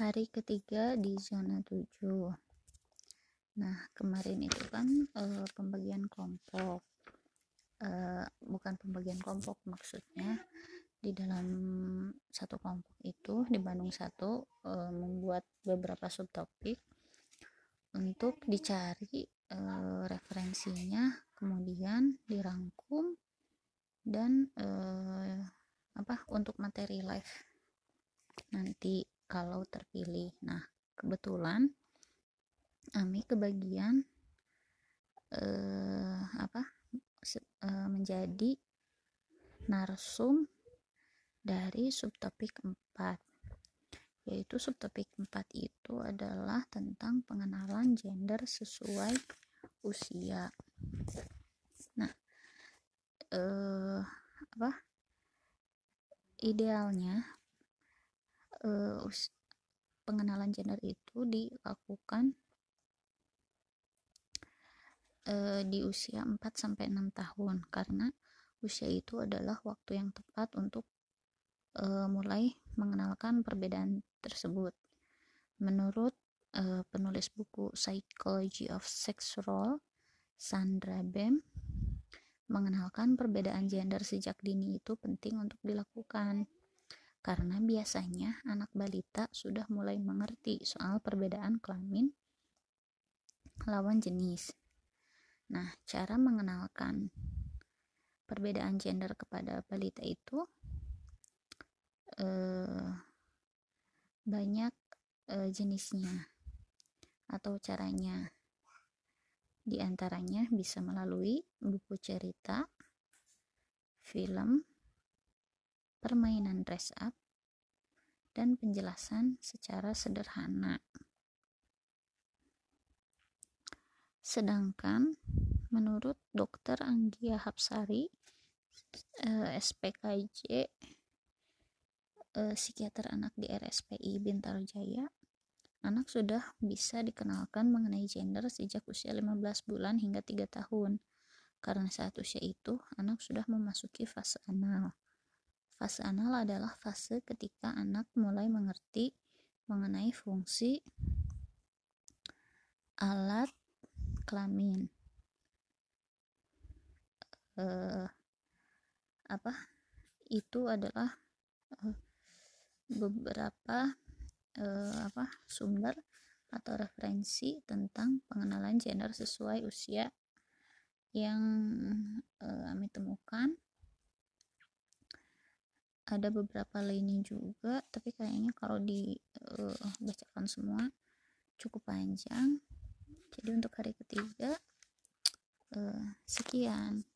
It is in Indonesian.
hari ketiga di zona 7 nah kemarin itu kan uh, pembagian kelompok uh, bukan pembagian kelompok maksudnya di dalam satu kelompok itu di Bandung satu uh, membuat beberapa subtopik untuk dicari uh, referensinya kemudian dirangkum dan uh, apa untuk materi live nanti kalau terpilih. Nah kebetulan Ami kebagian eh, apa eh, menjadi narsum dari subtopik 4 yaitu subtopik 4 itu adalah tentang pengenalan gender sesuai usia. Nah eh, apa idealnya uh, pengenalan gender itu dilakukan uh, di usia 4 sampai 6 tahun karena usia itu adalah waktu yang tepat untuk uh, mulai mengenalkan perbedaan tersebut. Menurut uh, penulis buku Psychology of Sex Role, Sandra Bem, mengenalkan perbedaan gender sejak dini itu penting untuk dilakukan karena biasanya anak balita sudah mulai mengerti soal perbedaan kelamin lawan jenis. Nah, cara mengenalkan perbedaan gender kepada balita itu eh, banyak eh, jenisnya atau caranya. Di antaranya bisa melalui buku cerita, film, permainan dress up, dan penjelasan secara sederhana. Sedangkan menurut Dr. Anggia Hapsari, eh, SPKJ, eh, psikiater anak di RSPI Bintaro Jaya, anak sudah bisa dikenalkan mengenai gender sejak usia 15 bulan hingga 3 tahun. Karena saat usia itu, anak sudah memasuki fase anal. Fase anal adalah fase ketika anak mulai mengerti mengenai fungsi alat kelamin. Uh, apa itu adalah uh, beberapa uh, apa sumber atau referensi tentang pengenalan gender sesuai usia yang uh, kami temukan ada beberapa lainnya juga tapi kayaknya kalau dibacakan uh, semua cukup panjang. Jadi untuk hari ketiga uh, sekian